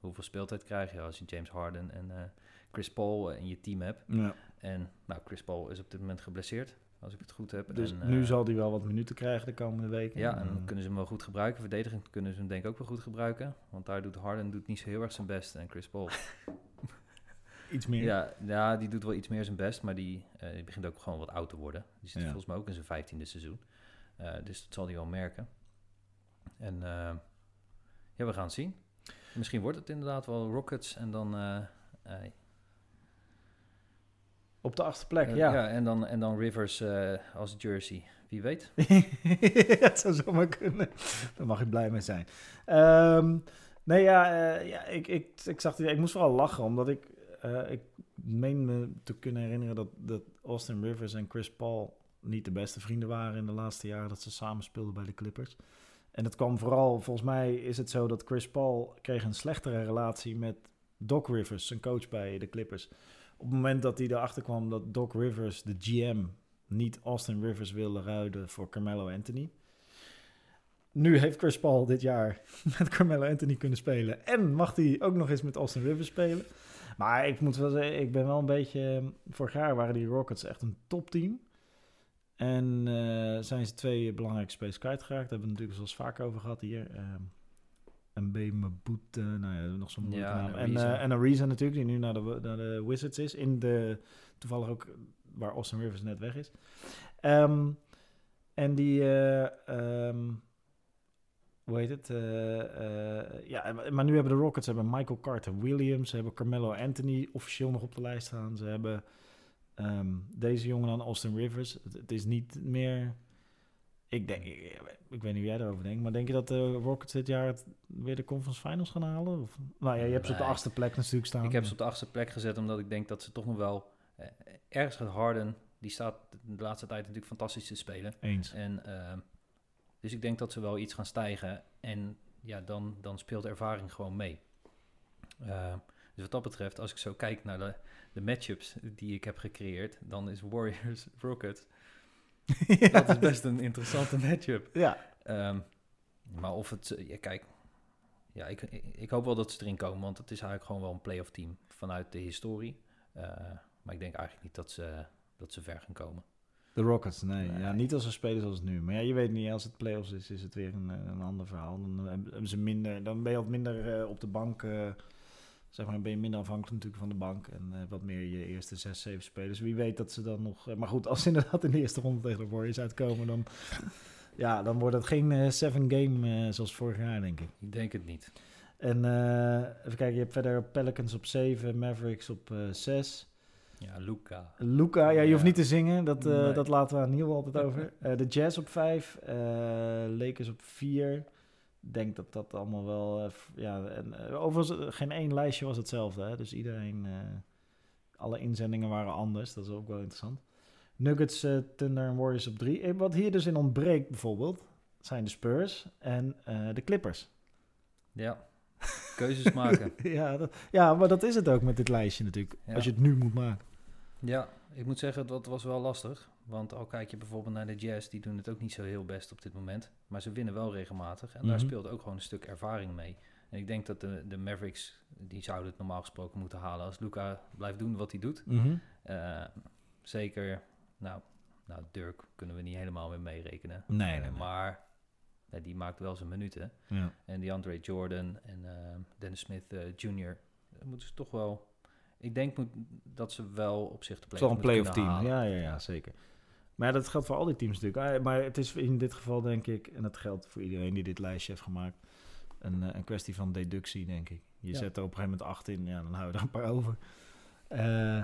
B: hoeveel speeltijd krijg je als je James Harden en Chris Paul in je team hebt?
A: Ja.
B: En nou, Chris Paul is op dit moment geblesseerd, als ik het goed heb.
A: Dus
B: en,
A: nu
B: eh,
A: zal hij wel wat minuten krijgen de komende weken.
B: Ja, en dan
A: Eh,
B: kunnen ze hem wel goed gebruiken. Verdedigend kunnen ze hem denk ik ook wel goed gebruiken. Want daar doet Harden doet niet zo heel erg zijn best. En Chris Paul,
A: iets meer.
B: ja, ja, die doet wel iets meer zijn best. Maar die, eh, die begint ook gewoon wat oud te worden. Die zit
A: Ja.
B: volgens mij ook in zijn vijftiende seizoen. Eh, dus dat zal hij wel merken. En ja, we gaan het zien. Misschien wordt het inderdaad wel Rockets. En dan... eh, eh,
A: Op de achtste plek,
B: eh,
A: ja.
B: en, dan, en dan Rivers eh, als jersey. Wie weet.
A: het zou zomaar kunnen. Daar mag ik blij mee zijn. Ehm, nee, ja, eh, ja ik, ik, ik zag die, ik moest vooral lachen, omdat ik, ik meen me te kunnen herinneren dat, dat Austin Rivers en Chris Paul niet de beste vrienden waren in de laatste jaren dat ze samen speelden bij de Clippers. En het kwam vooral, volgens mij is het zo dat Chris Paul kreeg een slechtere relatie met Doc Rivers, zijn coach bij de Clippers. Op het moment dat hij erachter kwam dat Doc Rivers, de GM, niet Austin Rivers wilde ruilen voor Carmelo Anthony. Nu heeft Chris Paul dit jaar met Carmelo Anthony kunnen spelen. En mag hij ook nog eens met Austin Rivers spelen. Maar ik moet wel zeggen, ik ben wel een beetje... Vorig jaar waren die Rockets echt een topteam. En eh, zijn ze twee belangrijke spelers kwijtgeraakt. Daar hebben we natuurlijk zoals vaak over gehad hier. Ehm MB Maboet, nou ja, nog zo'n moeilijke
B: Ja,
A: naam.
B: en
A: eh, en Ariza natuurlijk, die nu naar de, naar de Wizards is. In de, toevallig ook waar Austin Rivers net weg is. Ehm, en die, eh, ehm, hoe heet het? Eh, ja, maar- nu hebben de Rockets hebben Michael Carter Williams, ze hebben Carmelo Anthony officieel nog op de lijst staan. Ze hebben ehm, deze jongen dan, Austin Rivers. Het, het is niet meer. Ik, denk, ik, ik weet niet hoe jij erover denkt, maar denk je dat de Rockets dit jaar het, weer de Conference Finals gaan halen? Of, nou ja, je hebt ze op de achtste plek natuurlijk staan.
B: Ik heb ze op de achtste plek gezet omdat ik denk dat ze toch nog wel... eh, ergens gaat Harden, die staat de laatste tijd natuurlijk fantastisch te spelen.
A: Eens.
B: En, ehm, dus ik denk dat ze wel iets gaan stijgen. En ja, dan, dan speelt ervaring gewoon mee. Ehm, dus wat dat betreft, als ik zo kijk naar de, de matchups die ik heb gecreëerd, dan is Warriors Rockets. Dat is best een interessante matchup.
A: Ja,
B: Ehm, Maar of het... eh, Ja, kijk... Ja, ik, ik, hoop wel dat ze erin komen. Want het is eigenlijk gewoon wel een playoff team vanuit de historie. Eh, maar ik denk eigenlijk niet dat ze, dat ze ver gaan komen.
A: De Rockets, nee.
B: Nee.
A: Ja, niet als ze spelen zoals nu. Maar ja, je weet niet, als het playoffs is, is het weer een, eh, een ander verhaal. Dan hebben ze minder, dan ben je wat minder eh, op de bank. eh, zeg maar, ben je minder afhankelijk natuurlijk van de bank. En eh, wat meer je eerste zes, zeven spelers. Wie weet dat ze dan nog... eh, maar goed, als ze inderdaad in de eerste ronde tegen de Warriors uitkomen, dan... ja, dan wordt het geen eh, seven game zoals vorig jaar, denk ik.
B: Ik denk het niet.
A: En even kijken, je hebt verder Pelicans op 7, Mavericks op eh 6.
B: Ja, Luca.
A: Luca, ja, je hoeft niet te zingen, dat,
B: Nee.
A: dat laten we aan Niel altijd over. De Jazz op 5, Lakers op 4. Denk dat dat allemaal wel... eh, ja, en, eh, overigens, eh, geen één lijstje was hetzelfde, hè? dus iedereen... alle inzendingen waren anders, dat is ook wel interessant. Nuggets, Thunder en Warriors op 3. wat hier dus in ontbreekt bijvoorbeeld, zijn de Spurs en de Clippers.
B: Ja, keuzes maken.
A: ja, dat, ja, maar dat is het ook met dit lijstje natuurlijk,
B: Ja.
A: als je het nu moet maken.
B: Ja, ik moet zeggen, dat was wel lastig. Want al kijk je bijvoorbeeld naar de Jazz, die doen het ook niet zo heel best op dit moment. Maar ze winnen wel regelmatig. En daar
A: Mhm.
B: speelt ook gewoon een stuk ervaring mee. En ik denk dat de, de Mavericks, die zouden het normaal gesproken moeten halen als Luca blijft doen wat hij doet. Eh, zeker, nou, nou, Dirk kunnen we niet helemaal meer meerekenen.
A: Nee, nee.
B: Maar die maakt wel zijn minuten.
A: Ja.
B: En die Andre Jordan en eh, Dennis Smith eh, Jr. moeten ze toch wel... Ik denk moet, dat ze wel op zich de
A: Het is
B: play
A: wel een play-off team. Ja, ja, ja, zeker. Maar dat geldt voor al die teams natuurlijk. Ah, Maar het is in dit geval denk ik, en dat geldt voor iedereen die dit lijstje heeft gemaakt, een, eh, een kwestie van deductie, denk ik. Je
B: Ja.
A: zet er op een gegeven moment acht in, ja, dan hou je er een paar over. Eh,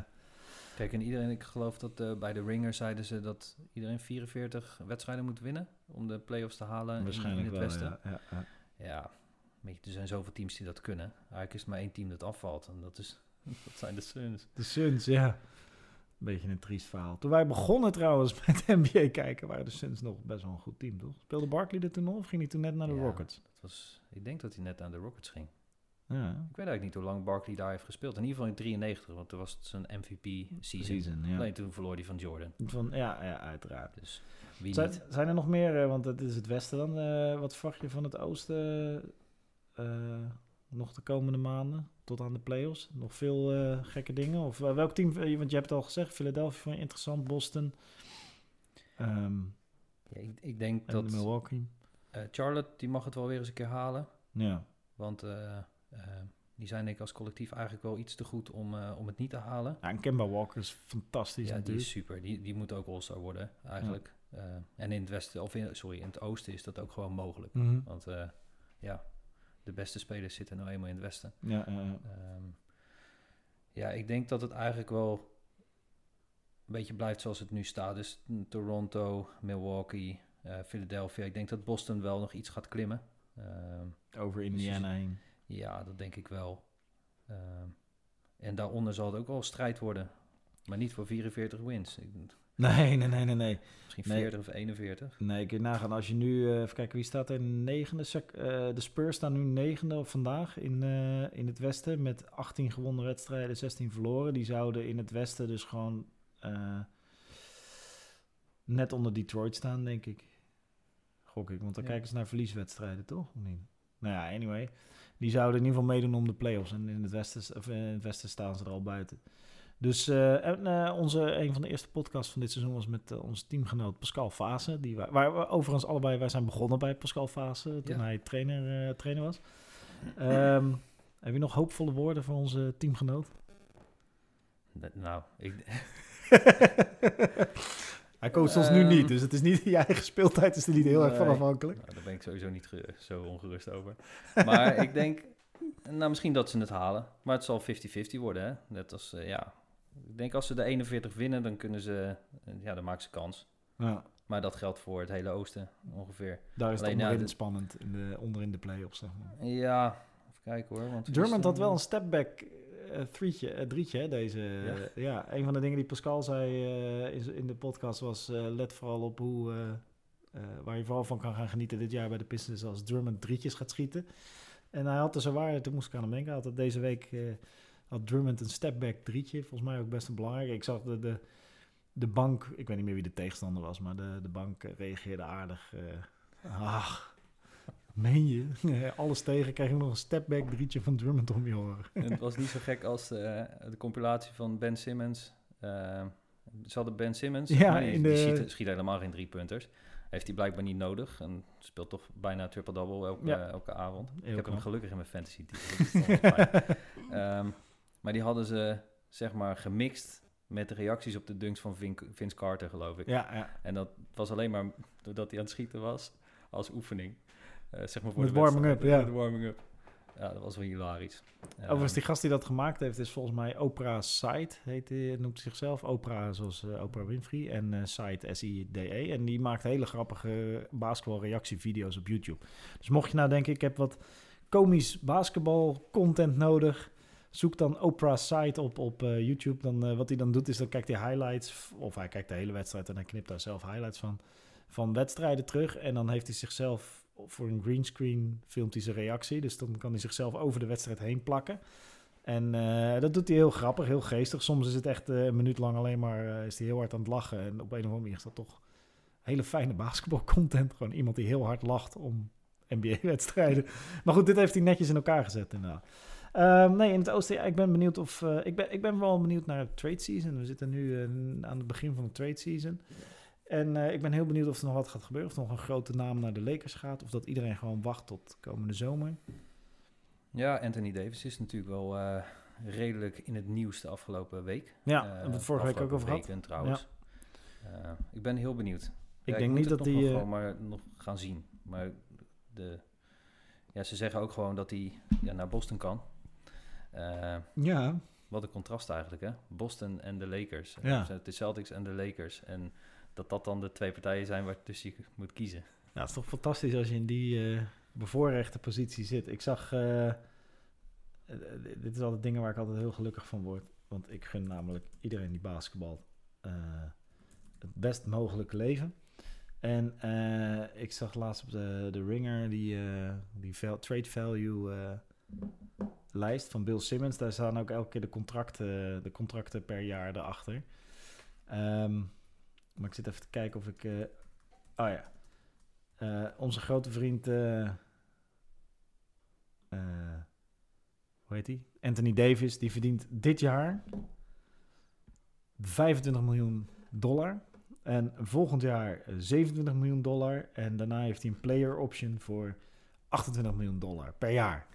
B: Kijk, en iedereen, ik geloof dat eh, bij de Ringer zeiden ze dat iedereen 44 wedstrijden moet winnen om de play-offs te halen in-
A: waarschijnlijk
B: in, het
A: wel,
B: Westen.
A: ja. ja, ja.
B: Ja, weet je, er zijn zoveel teams die dat kunnen. Eigenlijk is het maar één team dat afvalt en dat, is, dat zijn de Suns.
A: De Suns, ja. Een beetje een triest verhaal. Toen wij begonnen trouwens met NBA kijken, waren de Suns nog best wel een goed team, toch? Speelde Barkley er toen nog of ging hij toen net naar de
B: Ja.
A: Rockets?
B: Dat was, ik denk dat hij net aan de Rockets ging.
A: Ja,
B: Ik weet eigenlijk niet hoe lang Barkley daar heeft gespeeld. In ieder geval in 93, want toen was het zijn MVP-season.
A: season, ja.
B: Alleen toen verloor hij van Jordan.
A: Van, ja, ja, uiteraard.
B: Dus wie
A: Zijn,
B: niet?
A: zijn er nog meer, eh, want het is het westen dan, eh, wat verwacht je van het oosten eh, nog de komende maanden tot aan de playoffs? Nog veel eh, gekke dingen? Of eh, welk team, eh, want je hebt het al gezegd, Philadelphia vond je interessant, Boston ehm,
B: Ja, ik, ik denk
A: en
B: dat
A: Milwaukee.
B: Charlotte, die mag het wel weer eens een keer halen.
A: Ja,
B: Want die zijn denk ik als collectief eigenlijk wel iets te goed om, om het niet te halen.
A: ja en Kemba Walker is fantastisch
B: ja, die is super. Die, die moet ook All-Star worden eigenlijk. En in het westen, of in, sorry, in het oosten is dat ook gewoon mogelijk.
A: Mhm.
B: Want ja, de beste spelers zitten nou eenmaal in het westen.
A: Ja.
B: Ehm, ja, ik denk dat het eigenlijk wel een beetje blijft zoals het nu staat. Dus Toronto, Milwaukee, eh, Philadelphia. Ik denk dat Boston wel nog iets gaat klimmen. Ehm,
A: over Indiana heen.
B: ja, dat denk ik wel. Ehm, en daaronder zal het ook wel strijd worden. Maar niet voor 44 wins. Ik,
A: Nee, nee, nee, nee, nee.
B: misschien
A: Nee.
B: 40 of 41.
A: Nee, kun je nagaan. Als je nu, eh, even kijken, wie staat er negende? Eh, de Spurs staan nu negende vandaag in, eh, in het westen. Met 18 gewonnen wedstrijden, 16 verloren. Die zouden in het westen dus gewoon net onder Detroit staan, denk ik. Gok ik, want dan
B: Ja.
A: kijken ze naar verlieswedstrijden, toch? Of niet? Nou ja, anyway. Die zouden in ieder geval meedoen om de play-offs. En in het westen, of in het westen staan ze er al buiten. Dus eh, en, eh, onze, een van de eerste podcasts van dit seizoen was met eh, onze teamgenoot Pascal Fase. Die wij, waar we overigens allebei, wij zijn begonnen bij Pascal Fase toen
B: Ja.
A: hij trainer, trainer was. Ehm, heb je nog hoopvolle woorden voor onze teamgenoot?
B: Dat- nou, ik,
A: hij coacht ons nu
B: Ehm,
A: niet, dus het is niet, je eigen speeltijd is er niet heel erg van afhankelijk.
B: nou, daar ben ik sowieso niet zo ongerust over. Maar ik denk, nou misschien dat ze het halen. Maar het zal 50-50 worden, hè. Net als, ja. Ik denk als ze de 41 winnen, dan kunnen ze, eh, ja, dan maken ze kans.
A: Ja,
B: Maar dat geldt voor het hele oosten ongeveer.
A: daar is het
B: Alleen, ja,
A: onderin
B: de-
A: spannend, in de, onderin de play-offs, zeg maar.
B: Ja, even kijken hoor. Want
A: had wel een stepback eh drietje, eh, drietje hè, deze.
B: Ja.
A: Ja. een van de dingen die Pascal zei eh, in, de podcast was... eh, let vooral op hoe, eh, eh, waar je vooral van kan gaan genieten dit jaar bij de Pistons... als Drummond drietjes gaat schieten. En hij had er zo waar, toen moest ik aan hem denken... Hij had het deze week eh, had Drummond een stepback drietje. Volgens mij ook best een belangrijk. Ik zag de, de, de bank, ik weet niet meer wie de tegenstander was... maar de, de bank eh, reageerde aardig... eh, ah, Meen je? Alles tegen, krijg je nog een stepback drietje van Drummond om je horen.
B: En het was niet zo gek als de, de compilatie van Ben Simmons. eh, ze hadden Ben Simmons,
A: Ja,
B: die,
A: in
B: die
A: de-
B: schiet, schiet helemaal geen drie punters. Heeft hij blijkbaar niet nodig en speelt toch bijna triple-double elke,
A: Ja.
B: elke avond.
A: Heel
B: ik heb hem gelukkig in mijn fantasy team. maar die hadden ze zeg maar gemixt met de reacties op de dunks van Vin- Vince Carter, geloof ik.
A: Ja, ja.
B: En dat was alleen maar doordat hij aan het schieten was als oefening. Eh, zeg maar voor
A: Met
B: de
A: warming
B: wedstrijd.
A: up, ja.
B: Met warming up. Ja, dat was wel hilarisch.
A: Overigens,
B: Ehm,
A: die gast die dat gemaakt heeft, is volgens mij Oprah Site, heet hij, noemt zichzelf. Oprah zoals eh, Oprah Winfrey en eh Site, S-I-D-E. En die maakt hele grappige basketbalreactievideo's op YouTube. Dus mocht je nou denken, ik heb wat komisch basketbal content nodig, zoek dan Oprah Site op op eh, YouTube. Dan, eh, wat hij dan doet, is dan kijkt hij highlights, of hij kijkt de hele wedstrijd en hij knipt daar zelf highlights van, van wedstrijden terug. En dan heeft hij zichzelf voor een greenscreen filmt hij zijn reactie. Dus dan kan hij zichzelf over de wedstrijd heen plakken. En eh, dat doet hij heel grappig, heel geestig. Soms is het echt een minuut lang alleen maar is hij heel hard aan het lachen. En op een of andere manier is dat toch hele fijne basketbalcontent. Gewoon iemand die heel hard lacht om NBA-wedstrijden. maar goed, dit heeft hij netjes in elkaar gezet inderdaad. Ehm, nee, in het oosten, ja, ik ben benieuwd of... eh, ik, ben, ik ben wel benieuwd naar de trade season. We zitten nu eh, aan het begin van de trade season. En eh, ik ben heel benieuwd of er nog wat gaat gebeuren. Of er nog een grote naam naar de Lakers gaat. Of dat iedereen gewoon wacht tot komende zomer.
B: Ja, Anthony Davis is natuurlijk wel redelijk in het nieuws de afgelopen week.
A: Ja, hebben we het vorige week ook over gehad.
B: trouwens. Eh, ik ben heel benieuwd.
A: Ik
B: Ja,
A: denk
B: moet
A: niet
B: het
A: dat
B: nog
A: die...
B: gewoon maar nog gaan zien. Maar de, ja, ze zeggen ook gewoon dat hij ja, naar Boston kan. Eh,
A: ja,
B: wat een contrast eigenlijk, hè? Boston en de Lakers.
A: Ja.
B: De Celtics en de Lakers. En dat dat dan de twee partijen zijn waar tussen je moet kiezen.
A: Ja, het is toch fantastisch als je in die eh, bevoorrechte positie zit. Ik zag, eh, dit is altijd dingen waar ik altijd heel gelukkig van word. Want ik gun namelijk iedereen die basketbal eh, het best mogelijke leven. En ik zag laatst op de, de Ringer die, die trade value lijst van Bill Simmons. Daar staan ook elke keer de contracten, de contracten per jaar erachter. Ehm, maar ik zit even te kijken of ik... eh, oh ja. Eh, onze grote vriend... eh, hoe heet hij? Anthony Davis. Die verdient dit jaar 25 miljoen dollar. En volgend jaar eh, 27 miljoen dollar. En daarna heeft hij een player option voor 28 miljoen dollar per jaar.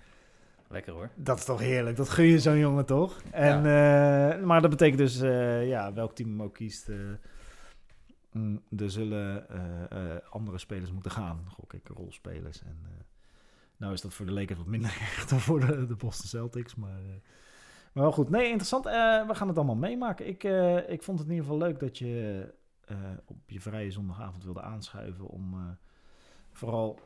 B: Lekker hoor.
A: Dat is toch heerlijk? Dat gun je zo'n jongen toch? En, eh, maar dat betekent dus, eh, ja, welk team hem ook kiest, eh, mm, er zullen andere spelers moeten gaan. Gok ik, rolspelers. En, nou is dat voor de Lakers wat minder erg dan voor de, de Boston Celtics. Maar, maar wel goed. Nee, interessant. We gaan het allemaal meemaken. Ik, ik vond het in ieder geval leuk dat je op je vrije zondagavond wilde aanschuiven om vooral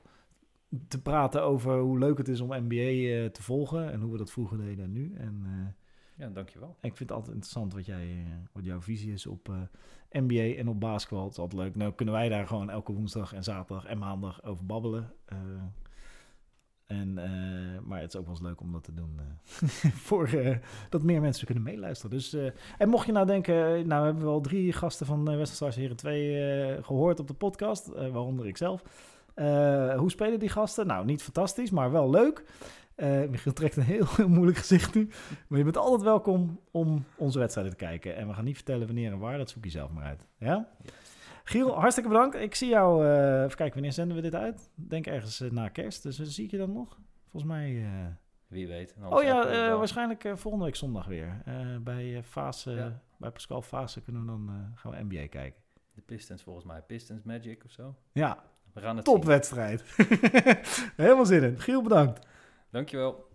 A: te praten over hoe leuk het is om NBA eh, te volgen en hoe we dat vroeger deden en nu. En eh,
B: Ja, dankjewel.
A: ik vind het altijd interessant wat, jij, eh, wat jouw visie is op eh, NBA en op basketbal. Het is altijd leuk. Nou kunnen wij daar gewoon elke woensdag en zaterdag en maandag over babbelen. En, maar het is ook wel eens leuk om dat te doen. voor dat meer mensen kunnen meeluisteren. Dus, en mocht je nou denken, nou hebben we al drie gasten van uh, Westerstars Heren 2 eh, gehoord op de podcast, waaronder ik Eh, hoe spelen die gasten? Nou, niet fantastisch, maar wel leuk. Eh Michiel trekt een heel, heel moeilijk gezicht nu. Maar je bent altijd welkom om onze wedstrijden te kijken. En we gaan niet vertellen wanneer en waar, dat zoek je zelf maar uit. Ja? Giel, hartstikke bedankt. Ik zie jou, eh, even kijken, wanneer zenden we dit uit? Denk ergens na kerst, dus zie ik je dan nog? Volgens mij...
B: Wie weet.
A: Oh ja, waarschijnlijk volgende week zondag weer. Bij Fase,
B: Ja.
A: bij Pascal Fase kunnen we dan gaan we NBA kijken.
B: De Pistons volgens mij. Pistons Magic of zo.
A: Ja,
B: We gaan het
A: topwedstrijd. Helemaal zin in. Giel, bedankt.
B: Dankjewel.